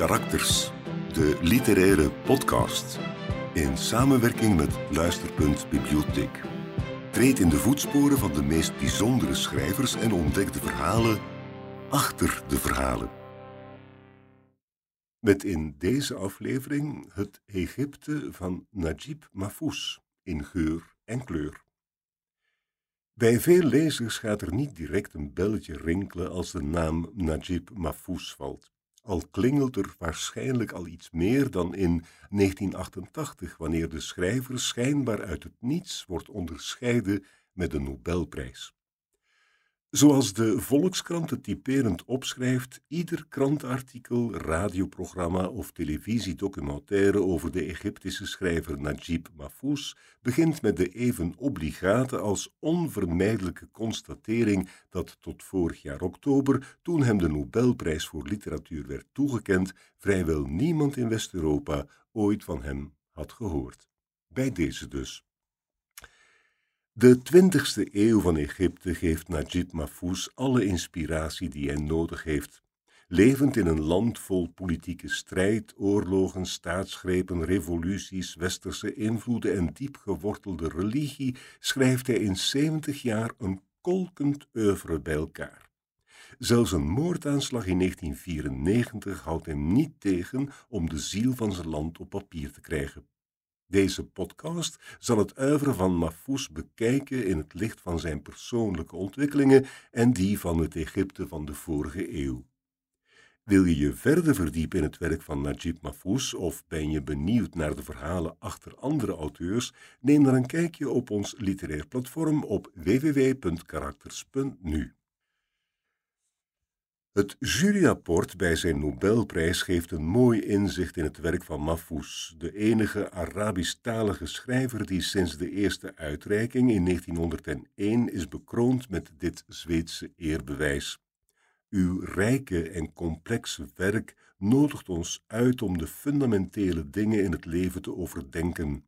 Karakters, de literaire podcast. In samenwerking met Luisterpunt Bibliotheek. Treed in de voetsporen van de meest bijzondere schrijvers en ontdek de verhalen achter de verhalen. Met in deze aflevering het Egypte van Najib Mahfouz in geur en kleur. Bij veel lezers gaat er niet direct een belletje rinkelen als de naam Najib Mahfouz valt. Al klingelt er waarschijnlijk al iets meer dan in 1988, wanneer de schrijver schijnbaar uit het niets wordt onderscheiden met de Nobelprijs. Zoals de Volkskrant het typerend opschrijft, ieder krantartikel, radioprogramma of televisiedocumentaire over de Egyptische schrijver Najib Mahfouz begint met de even obligate als onvermijdelijke constatering dat tot vorig jaar oktober, toen hem de Nobelprijs voor literatuur werd toegekend, vrijwel niemand in West-Europa ooit van hem had gehoord. Bij deze dus. De 20e eeuw van Egypte geeft Najib Mahfouz alle inspiratie die hij nodig heeft. Levend in een land vol politieke strijd, oorlogen, staatsgrepen, revoluties, westerse invloeden en diep gewortelde religie, schrijft hij in 70 jaar een kolkend oeuvre bij elkaar. Zelfs een moordaanslag in 1994 houdt hem niet tegen om de ziel van zijn land op papier te krijgen. Deze podcast zal het uiveren van Mahfouz bekijken in het licht van zijn persoonlijke ontwikkelingen en die van het Egypte van de vorige eeuw. Wil je je verder verdiepen in het werk van Najib Mahfouz of ben je benieuwd naar de verhalen achter andere auteurs? Neem dan een kijkje op ons literair platform op www.karakters.nu. Het juryrapport bij zijn Nobelprijs geeft een mooi inzicht in het werk van Mahfouz, de enige Arabisch-talige schrijver die sinds de eerste uitreiking in 1901 is bekroond met dit Zweedse eerbewijs. Uw rijke en complexe werk nodigt ons uit om de fundamentele dingen in het leven te overdenken.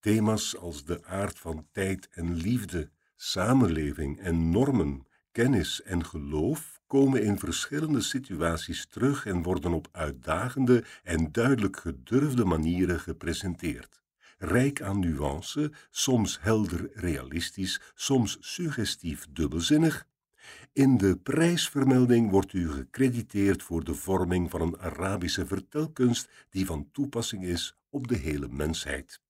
Thema's als de aard van tijd en liefde, samenleving en normen, kennis en geloof komen in verschillende situaties terug en worden op uitdagende en duidelijk gedurfde manieren gepresenteerd. Rijk aan nuance, soms helder realistisch, soms suggestief dubbelzinnig. In de prijsvermelding wordt u gecrediteerd voor de vorming van een Arabische vertelkunst die van toepassing is op de hele mensheid.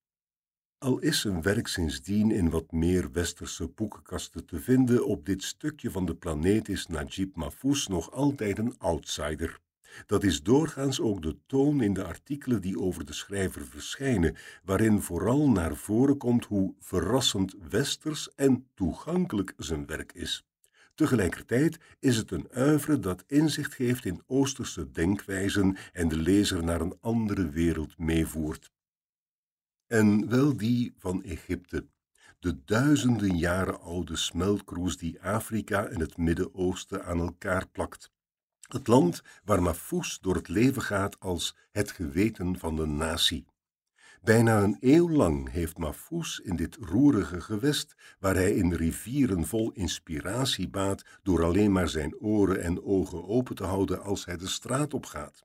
Al is zijn werk sindsdien in wat meer westerse boekenkasten te vinden, op dit stukje van de planeet is Najib Mahfouz nog altijd een outsider. Dat is doorgaans ook de toon in de artikelen die over de schrijver verschijnen, waarin vooral naar voren komt hoe verrassend westers en toegankelijk zijn werk is. Tegelijkertijd is het een uivre dat inzicht geeft in oosterse denkwijzen en de lezer naar een andere wereld meevoert en wel die van Egypte, de duizenden jaren oude smeltkroes die Afrika en het Midden-Oosten aan elkaar plakt. Het land waar Mahfouz door het leven gaat als het geweten van de natie. Bijna een eeuw lang heeft Mahfouz in dit roerige gewest, waar hij in rivieren vol inspiratie baat door alleen maar zijn oren en ogen open te houden als hij de straat op gaat.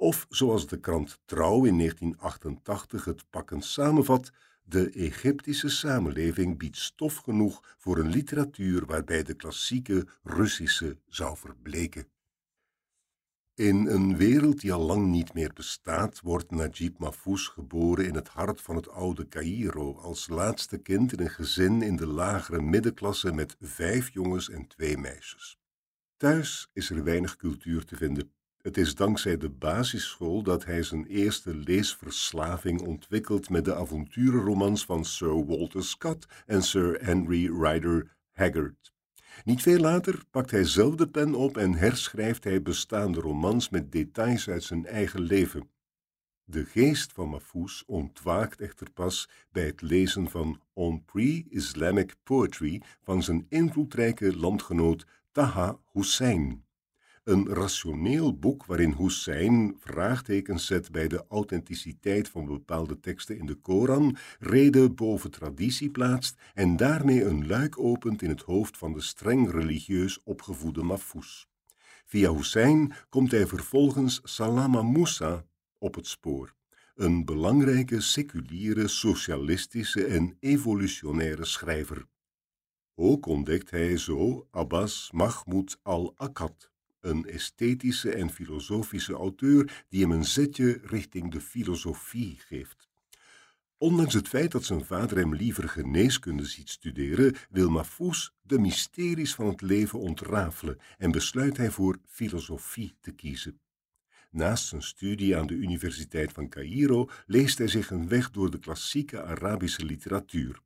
Of zoals de krant Trouw in 1988 het pakkend samenvat, de Egyptische samenleving biedt stof genoeg voor een literatuur waarbij de klassieke Russische zou verbleken. In een wereld die al lang niet meer bestaat, wordt Najib Mahfouz geboren in het hart van het oude Cairo als laatste kind in een gezin in de lagere middenklasse met vijf jongens en twee meisjes. Thuis is er weinig cultuur te vinden. Het is dankzij de basisschool dat hij zijn eerste leesverslaving ontwikkelt met de avonturenromans van Sir Walter Scott en Sir Henry Rider Haggard. Niet veel later pakt hij zelf de pen op en herschrijft hij bestaande romans met details uit zijn eigen leven. De geest van Mahfouz ontwaakt echter pas bij het lezen van On Pre-Islamic Poetry van zijn invloedrijke landgenoot Taha Hussein. Een rationeel boek waarin Hussein vraagtekens zet bij de authenticiteit van bepaalde teksten in de Koran, reden boven traditie plaatst en daarmee een luik opent in het hoofd van de streng religieus opgevoede Mahfouz. Via Hussein komt hij vervolgens Salama Moussa op het spoor, een belangrijke seculiere, socialistische en evolutionaire schrijver. Ook ontdekt hij zo Abbas Mahmoud al-Akkad, een esthetische en filosofische auteur die hem een zetje richting de filosofie geeft. Ondanks het feit dat zijn vader hem liever geneeskunde ziet studeren, wil Mahfouz de mysteries van het leven ontrafelen en besluit hij voor filosofie te kiezen. Naast zijn studie aan de Universiteit van Cairo leest hij zich een weg door de klassieke Arabische literatuur.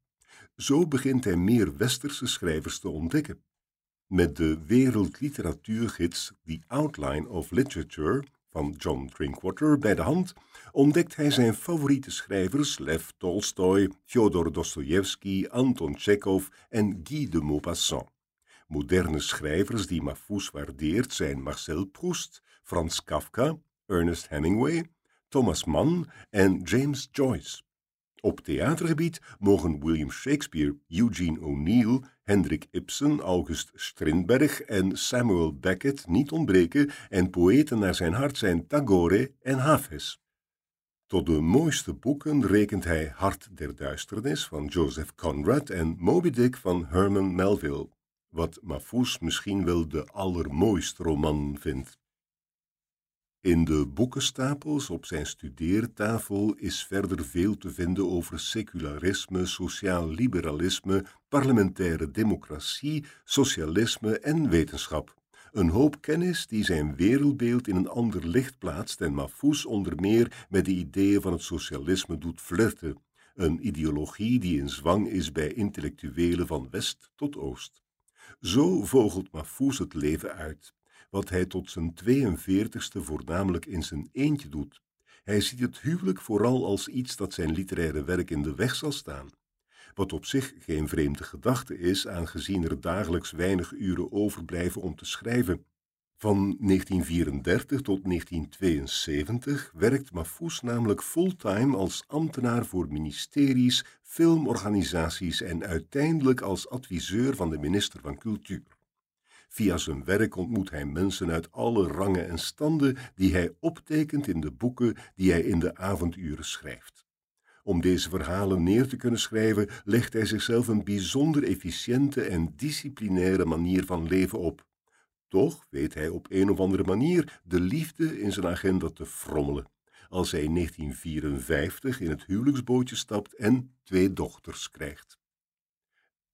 Zo begint hij meer westerse schrijvers te ontdekken. Met de wereldliteratuurgids The Outline of Literature van John Drinkwater bij de hand ontdekt hij zijn favoriete schrijvers Lev Tolstoy, Fyodor Dostoevsky, Anton Chekhov en Guy de Maupassant. Moderne schrijvers die Mahfouz waardeert zijn Marcel Proust, Frans Kafka, Ernest Hemingway, Thomas Mann en James Joyce. Op theatergebied mogen William Shakespeare, Eugene O'Neill, Hendrik Ibsen, August Strindberg en Samuel Beckett niet ontbreken en poëten naar zijn hart zijn Tagore en Hafez. Tot de mooiste boeken rekent hij Hart der Duisternis van Joseph Conrad en Moby Dick van Herman Melville, wat Mahfouz misschien wel de allermooiste roman vindt. In de boekenstapels op zijn studeertafel is verder veel te vinden over secularisme, sociaal liberalisme, parlementaire democratie, socialisme en wetenschap. Een hoop kennis die zijn wereldbeeld in een ander licht plaatst en Mahfouz onder meer met de ideeën van het socialisme doet flirten. Een ideologie die in zwang is bij intellectuelen van west tot oost. Zo vogelt Mahfouz het leven uit wat hij tot zijn 42ste voornamelijk in zijn eentje doet. Hij ziet het huwelijk vooral als iets dat zijn literaire werk in de weg zal staan. Wat op zich geen vreemde gedachte is, aangezien er dagelijks weinig uren overblijven om te schrijven. Van 1934 tot 1972 werkt Mahfouz namelijk fulltime als ambtenaar voor ministeries, filmorganisaties en uiteindelijk als adviseur van de minister van Cultuur. Via zijn werk ontmoet hij mensen uit alle rangen en standen die hij optekent in de boeken die hij in de avonduren schrijft. Om deze verhalen neer te kunnen schrijven, legt hij zichzelf een bijzonder efficiënte en disciplinaire manier van leven op. Toch weet hij op een of andere manier de liefde in zijn agenda te frommelen, als hij in 1954 in het huwelijksbootje stapt en twee dochters krijgt.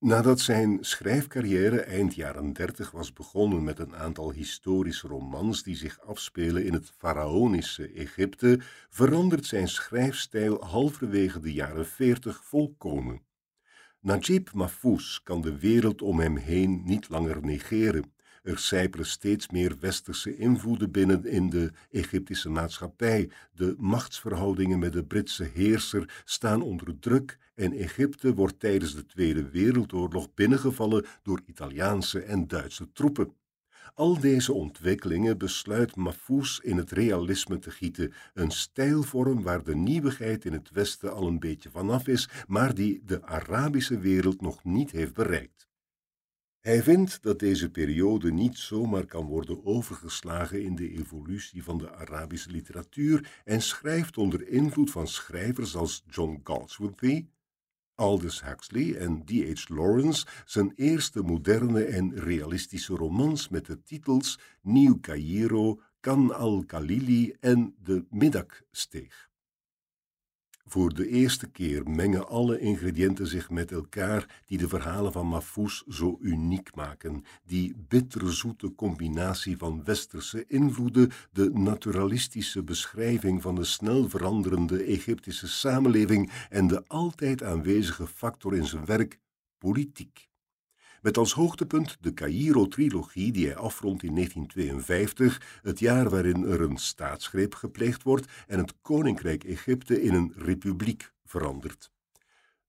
Nadat zijn schrijfcarrière eind jaren dertig was begonnen met een aantal historische romans die zich afspelen in het faraonische Egypte, verandert zijn schrijfstijl halverwege de jaren veertig volkomen. Najib Mahfouz kan de wereld om hem heen niet langer negeren. Er sijpelen steeds meer westerse invloeden binnen in de Egyptische maatschappij. De machtsverhoudingen met de Britse heerser staan onder druk en Egypte wordt tijdens de Tweede Wereldoorlog binnengevallen door Italiaanse en Duitse troepen. Al deze ontwikkelingen besluit Mahfouz in het realisme te gieten, een stijlvorm waar de nieuwigheid in het Westen al een beetje vanaf is, maar die de Arabische wereld nog niet heeft bereikt. Hij vindt dat deze periode niet zomaar kan worden overgeslagen in de evolutie van de Arabische literatuur en schrijft onder invloed van schrijvers als John Galsworthy, Aldous Huxley en D.H. Lawrence zijn eerste moderne en realistische romans met de titels Nieuw Cairo, Kan al-Khalili en De Middagsteeg. Voor de eerste keer mengen alle ingrediënten zich met elkaar die de verhalen van Mahfouz zo uniek maken. Die bitterzoete combinatie van westerse invloeden, de naturalistische beschrijving van de snel veranderende Egyptische samenleving en de altijd aanwezige factor in zijn werk, politiek. Met als hoogtepunt de Cairo-trilogie die hij afrondt in 1952, het jaar waarin er een staatsgreep gepleegd wordt en het Koninkrijk Egypte in een republiek verandert.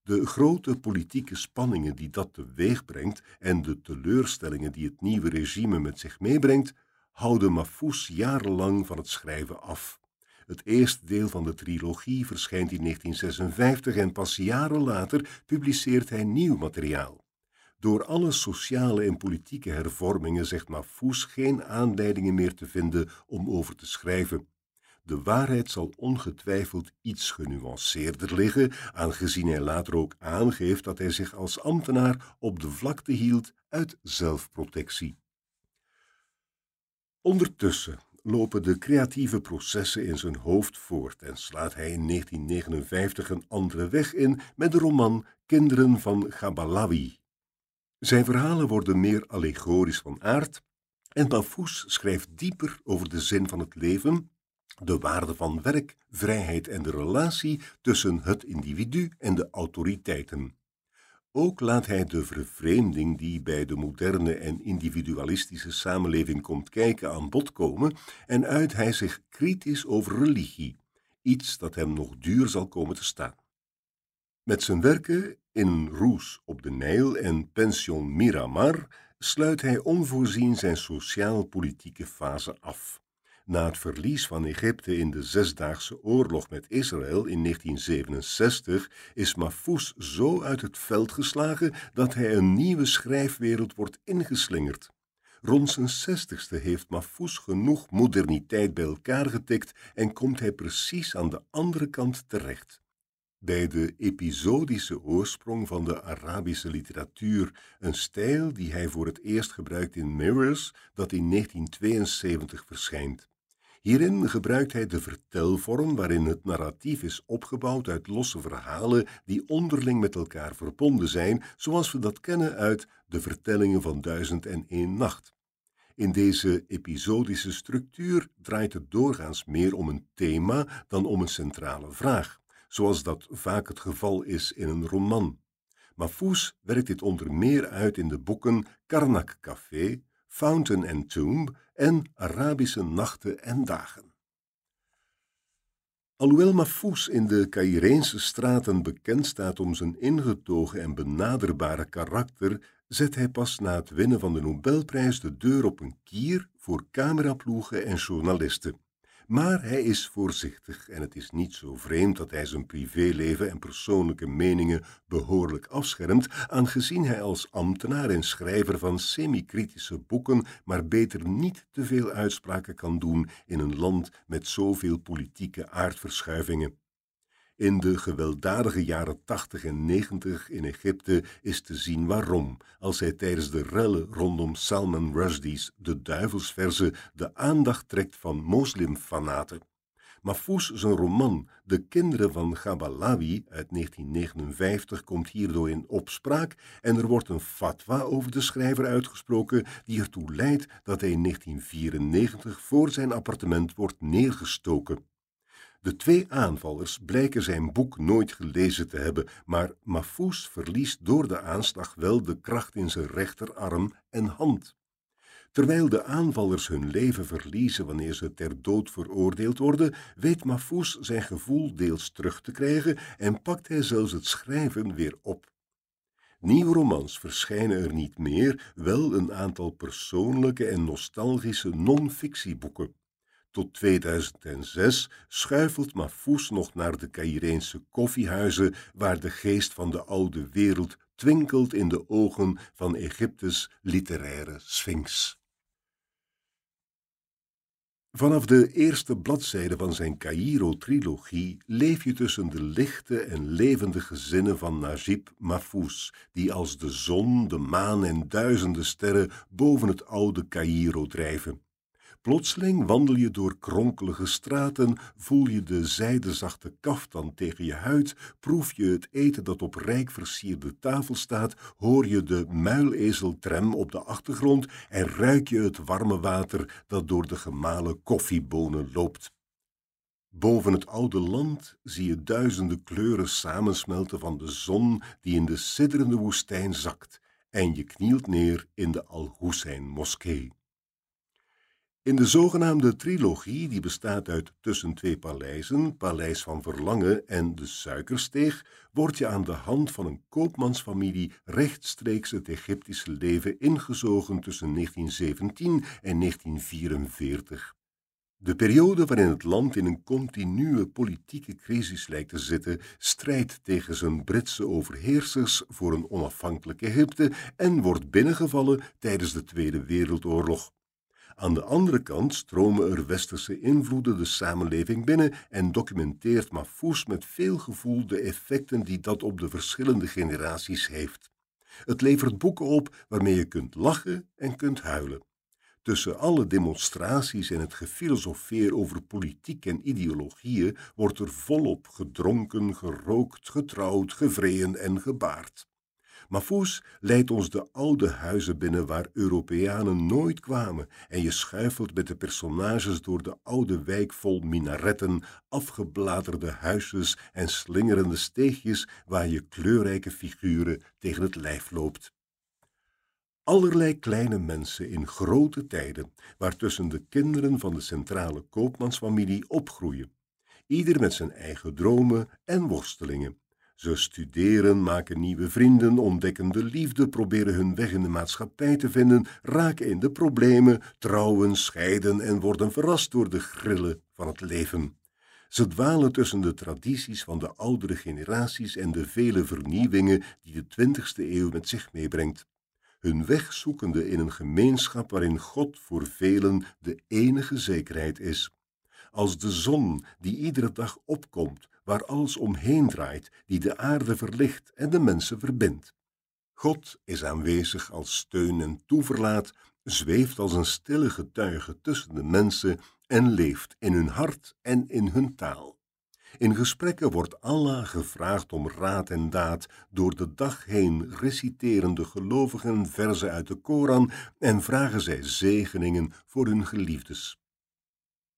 De grote politieke spanningen die dat teweeg brengt en de teleurstellingen die het nieuwe regime met zich meebrengt, houden Mahfouz jarenlang van het schrijven af. Het eerste deel van de trilogie verschijnt in 1956 en pas jaren later publiceert hij nieuw materiaal. Door alle sociale en politieke hervormingen zegt Mahfouz geen aanleidingen meer te vinden om over te schrijven. De waarheid zal ongetwijfeld iets genuanceerder liggen, aangezien hij later ook aangeeft dat hij zich als ambtenaar op de vlakte hield uit zelfprotectie. Ondertussen lopen de creatieve processen in zijn hoofd voort en slaat hij in 1959 een andere weg in met de roman Kinderen van Gabalawi. Zijn verhalen worden meer allegorisch van aard en Mahfouz schrijft dieper over de zin van het leven, de waarde van werk, vrijheid en de relatie tussen het individu en de autoriteiten. Ook laat hij de vervreemding die bij de moderne en individualistische samenleving komt kijken aan bod komen en uit hij zich kritisch over religie, iets dat hem nog duur zal komen te staan. Met zijn werken in Roes op de Nijl en Pension Miramar sluit hij onvoorzien zijn sociaal-politieke fase af. Na het verlies van Egypte in de Zesdaagse Oorlog met Israël in 1967 is Mahfouz zo uit het veld geslagen dat hij een nieuwe schrijfwereld wordt ingeslingerd. Rond zijn zestigste heeft Mahfouz genoeg moderniteit bij elkaar getikt en komt hij precies aan de andere kant terecht. Bij de episodische oorsprong van de Arabische literatuur, een stijl die hij voor het eerst gebruikt in Mirrors, dat in 1972 verschijnt. Hierin gebruikt hij de vertelvorm waarin het narratief is opgebouwd uit losse verhalen die onderling met elkaar verbonden zijn, zoals we dat kennen uit de vertellingen van Duizend en één Nacht. In deze episodische structuur draait het doorgaans meer om een thema dan om een centrale vraag, zoals dat vaak het geval is in een roman. Mahfouz werkt dit onder meer uit in de boeken Karnak Café, Fountain and Tomb en Arabische nachten en dagen. Alhoewel Mahfouz in de Caireense straten bekend staat om zijn ingetogen en benaderbare karakter, zet hij pas na het winnen van de Nobelprijs de deur op een kier voor cameraploegen en journalisten. Maar hij is voorzichtig en het is niet zo vreemd dat hij zijn privéleven en persoonlijke meningen behoorlijk afschermt, aangezien hij als ambtenaar en schrijver van semi-kritische boeken maar beter niet te veel uitspraken kan doen in een land met zoveel politieke aardverschuivingen. In de gewelddadige jaren 80 en 90 in Egypte is te zien waarom, als hij tijdens de rellen rondom Salman Rushdie's De Duivelsverse de aandacht trekt van moslimfanaten. Mahfouz zijn roman De Kinderen van Gabalawi uit 1959 komt hierdoor in opspraak en er wordt een fatwa over de schrijver uitgesproken die ertoe leidt dat hij in 1994 voor zijn appartement wordt neergestoken. De twee aanvallers blijken zijn boek nooit gelezen te hebben, maar Mahfouz verliest door de aanslag wel de kracht in zijn rechterarm en hand. Terwijl de aanvallers hun leven verliezen wanneer ze ter dood veroordeeld worden, weet Mahfouz zijn gevoel deels terug te krijgen en pakt hij zelfs het schrijven weer op. Nieuwe romans verschijnen er niet meer, wel een aantal persoonlijke en nostalgische non-fictieboeken. Tot 2006 schuifelt Mahfouz nog naar de Caireense koffiehuizen waar de geest van de oude wereld twinkelt in de ogen van Egyptes literaire sphinx. Vanaf de eerste bladzijde van zijn Cairo-trilogie leef je tussen de lichte en levendige zinnen van Najib Mahfouz, die als de zon, de maan en duizenden sterren boven het oude Cairo drijven. Plotseling wandel je door kronkelige straten, voel je de zijdezachte kaftan tegen je huid, proef je het eten dat op rijk versierde tafel staat, hoor je de muilezeltrem op de achtergrond en ruik je het warme water dat door de gemalen koffiebonen loopt. Boven het oude land zie je duizenden kleuren samensmelten van de zon die in de sidderende woestijn zakt en je knielt neer in de Al-Hussein-moskee. In de zogenaamde trilogie, die bestaat uit tussen twee paleizen, Paleis van Verlangen en de Suikersteeg, word je aan de hand van een koopmansfamilie rechtstreeks het Egyptische leven ingezogen tussen 1917 en 1944. De periode waarin het land in een continue politieke crisis lijkt te zitten, strijdt tegen zijn Britse overheersers voor een onafhankelijk Egypte en wordt binnengevallen tijdens de Tweede Wereldoorlog. Aan de andere kant stromen er westerse invloeden de samenleving binnen en documenteert Mahfouz met veel gevoel de effecten die dat op de verschillende generaties heeft. Het levert boeken op waarmee je kunt lachen en kunt huilen. Tussen alle demonstraties en het gefilosofeer over politiek en ideologieën wordt er volop gedronken, gerookt, getrouwd, gevreden en gebaard. Mafous leidt ons de oude huizen binnen waar Europeanen nooit kwamen en je schuifelt met de personages door de oude wijk vol minaretten, afgebladerde huisjes en slingerende steegjes waar je kleurrijke figuren tegen het lijf loopt. Allerlei kleine mensen in grote tijden, waartussen de kinderen van de centrale koopmansfamilie opgroeien, ieder met zijn eigen dromen en worstelingen. Ze studeren, maken nieuwe vrienden, ontdekken de liefde, proberen hun weg in de maatschappij te vinden, raken in de problemen, trouwen, scheiden en worden verrast door de grillen van het leven. Ze dwalen tussen de tradities van de oudere generaties en de vele vernieuwingen die de twintigste eeuw met zich meebrengt. Hun weg zoekende in een gemeenschap waarin God voor velen de enige zekerheid is. Als de zon die iedere dag opkomt, waar alles omheen draait, die de aarde verlicht en de mensen verbindt. God is aanwezig als steun en toeverlaat, zweeft als een stille getuige tussen de mensen en leeft in hun hart en in hun taal. In gesprekken wordt Allah gevraagd om raad en daad door de dag heen reciterende gelovigen verzen uit de Koran en vragen zij zegeningen voor hun geliefdes.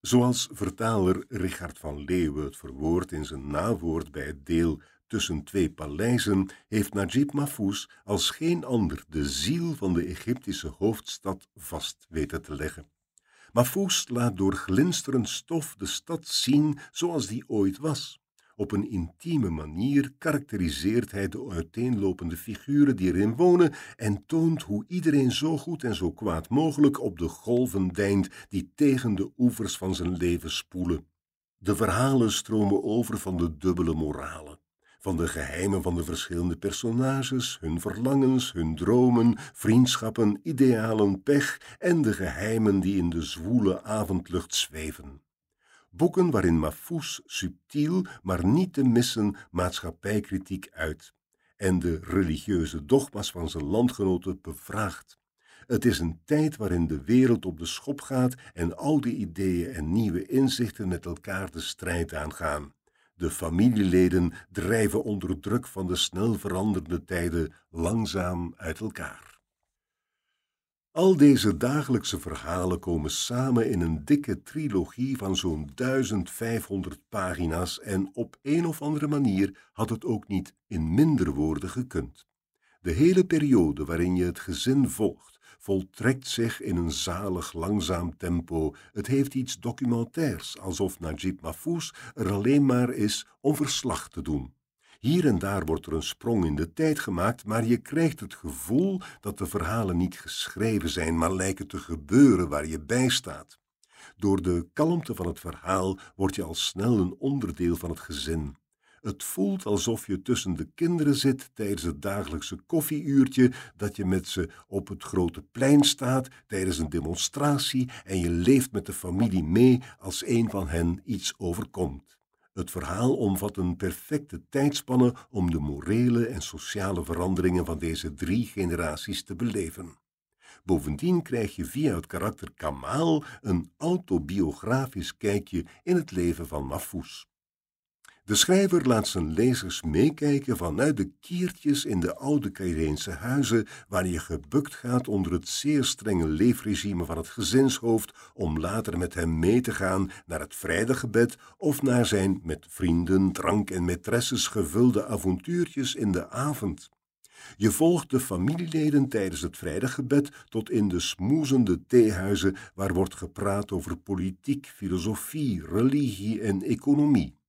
Zoals vertaler Richard van Leeuwen het verwoordt in zijn nawoord bij het deel Tussen twee paleizen, heeft Najib Mahfouz als geen ander de ziel van de Egyptische hoofdstad vast weten te leggen. Mahfouz laat door glinsterend stof de stad zien zoals die ooit was. Op een intieme manier karakteriseert hij de uiteenlopende figuren die erin wonen en toont hoe iedereen zo goed en zo kwaad mogelijk op de golven deint die tegen de oevers van zijn leven spoelen. De verhalen stromen over van de dubbele moralen, van de geheimen van de verschillende personages, hun verlangens, hun dromen, vriendschappen, idealen, pech en de geheimen die in de zwoele avondlucht zweven. Boeken waarin Mahfouz subtiel, maar niet te missen maatschappijkritiek uit en de religieuze dogma's van zijn landgenoten bevraagt. Het is een tijd waarin de wereld op de schop gaat en oude ideeën en nieuwe inzichten met elkaar de strijd aangaan. De familieleden drijven onder druk van de snel veranderende tijden langzaam uit elkaar. Al deze dagelijkse verhalen komen samen in een dikke trilogie van zo'n 1500 pagina's en op een of andere manier had het ook niet in minder woorden gekund. De hele periode waarin je het gezin volgt, voltrekt zich in een zalig langzaam tempo. Het heeft iets documentairs, alsof Najib Mahfouz er alleen maar is om verslag te doen. Hier en daar wordt er een sprong in de tijd gemaakt, maar je krijgt het gevoel dat de verhalen niet geschreven zijn, maar lijken te gebeuren waar je bij staat. Door de kalmte van het verhaal word je al snel een onderdeel van het gezin. Het voelt alsof je tussen de kinderen zit tijdens het dagelijkse koffieuurtje, dat je met ze op het grote plein staat tijdens een demonstratie en je leeft met de familie mee als een van hen iets overkomt. Het verhaal omvat een perfecte tijdspanne om de morele en sociale veranderingen van deze drie generaties te beleven. Bovendien krijg je via het karakter Kamal een autobiografisch kijkje in het leven van Mahfouz. De schrijver laat zijn lezers meekijken vanuit de kiertjes in de oude Caireense huizen, waar je gebukt gaat onder het zeer strenge leefregime van het gezinshoofd, om later met hem mee te gaan naar het vrijdaggebed of naar zijn met vrienden, drank en maîtresses gevulde avontuurtjes in de avond. Je volgt de familieleden tijdens het vrijdaggebed tot in de smoezende theehuizen waar wordt gepraat over politiek, filosofie, religie en economie.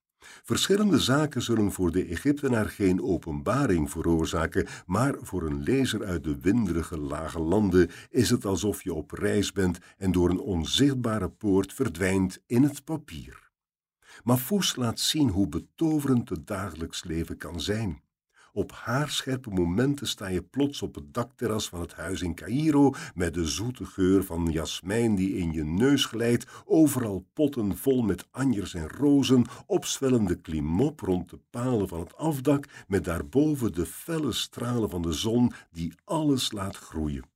Verschillende zaken zullen voor de Egyptenaar geen openbaring veroorzaken, maar voor een lezer uit de winderige lage landen is het alsof je op reis bent en door een onzichtbare poort verdwijnt in het papier. Mafous laat zien hoe betoverend het dagelijks leven kan zijn. Op haarscherpe momenten sta je plots op het dakterras van het huis in Cairo met de zoete geur van jasmijn die in je neus glijdt, overal potten vol met anjers en rozen, opzwellende klimop rond de palen van het afdak met daarboven de felle stralen van de zon die alles laat groeien.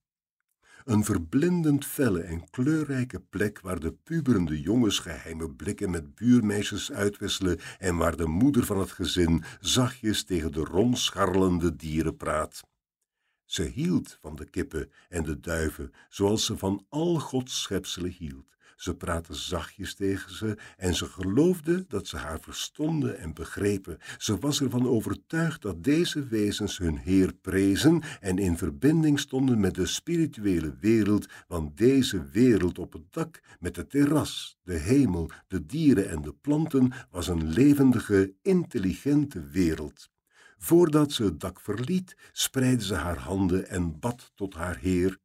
Een verblindend felle en kleurrijke plek waar de puberende jongens geheime blikken met buurmeisjes uitwisselen en waar de moeder van het gezin zachtjes tegen de rondscharrelende dieren praat. Ze hield van de kippen en de duiven, zoals ze van al Gods schepselen hield. Ze praatte zachtjes tegen ze en ze geloofde dat ze haar verstonden en begrepen. Ze was ervan overtuigd dat deze wezens hun Heer prezen en in verbinding stonden met de spirituele wereld, want deze wereld op het dak met het terras, de hemel, de dieren en de planten was een levendige, intelligente wereld. Voordat ze het dak verliet, spreidde ze haar handen en bad tot haar Heer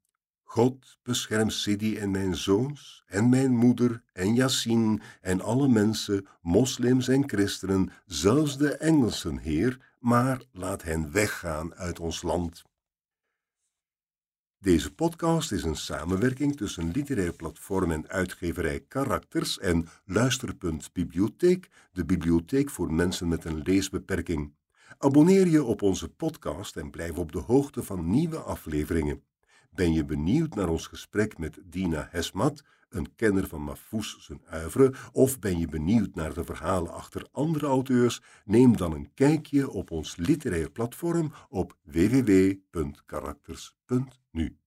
God bescherm Sidi en mijn zoons en mijn moeder en Yassine en alle mensen, moslims en christenen, zelfs de Engelsen, Heer, maar laat hen weggaan uit ons land. Deze podcast is een samenwerking tussen literair platform en uitgeverij Karakters en Luisterpunt Bibliotheek, de bibliotheek voor mensen met een leesbeperking. Abonneer je op onze podcast en blijf op de hoogte van nieuwe afleveringen. Ben je benieuwd naar ons gesprek met Dina Hesmat, een kenner van Mafous zijn uivre, of ben je benieuwd naar de verhalen achter andere auteurs? Neem dan een kijkje op ons literair platform op www.karakters.nu.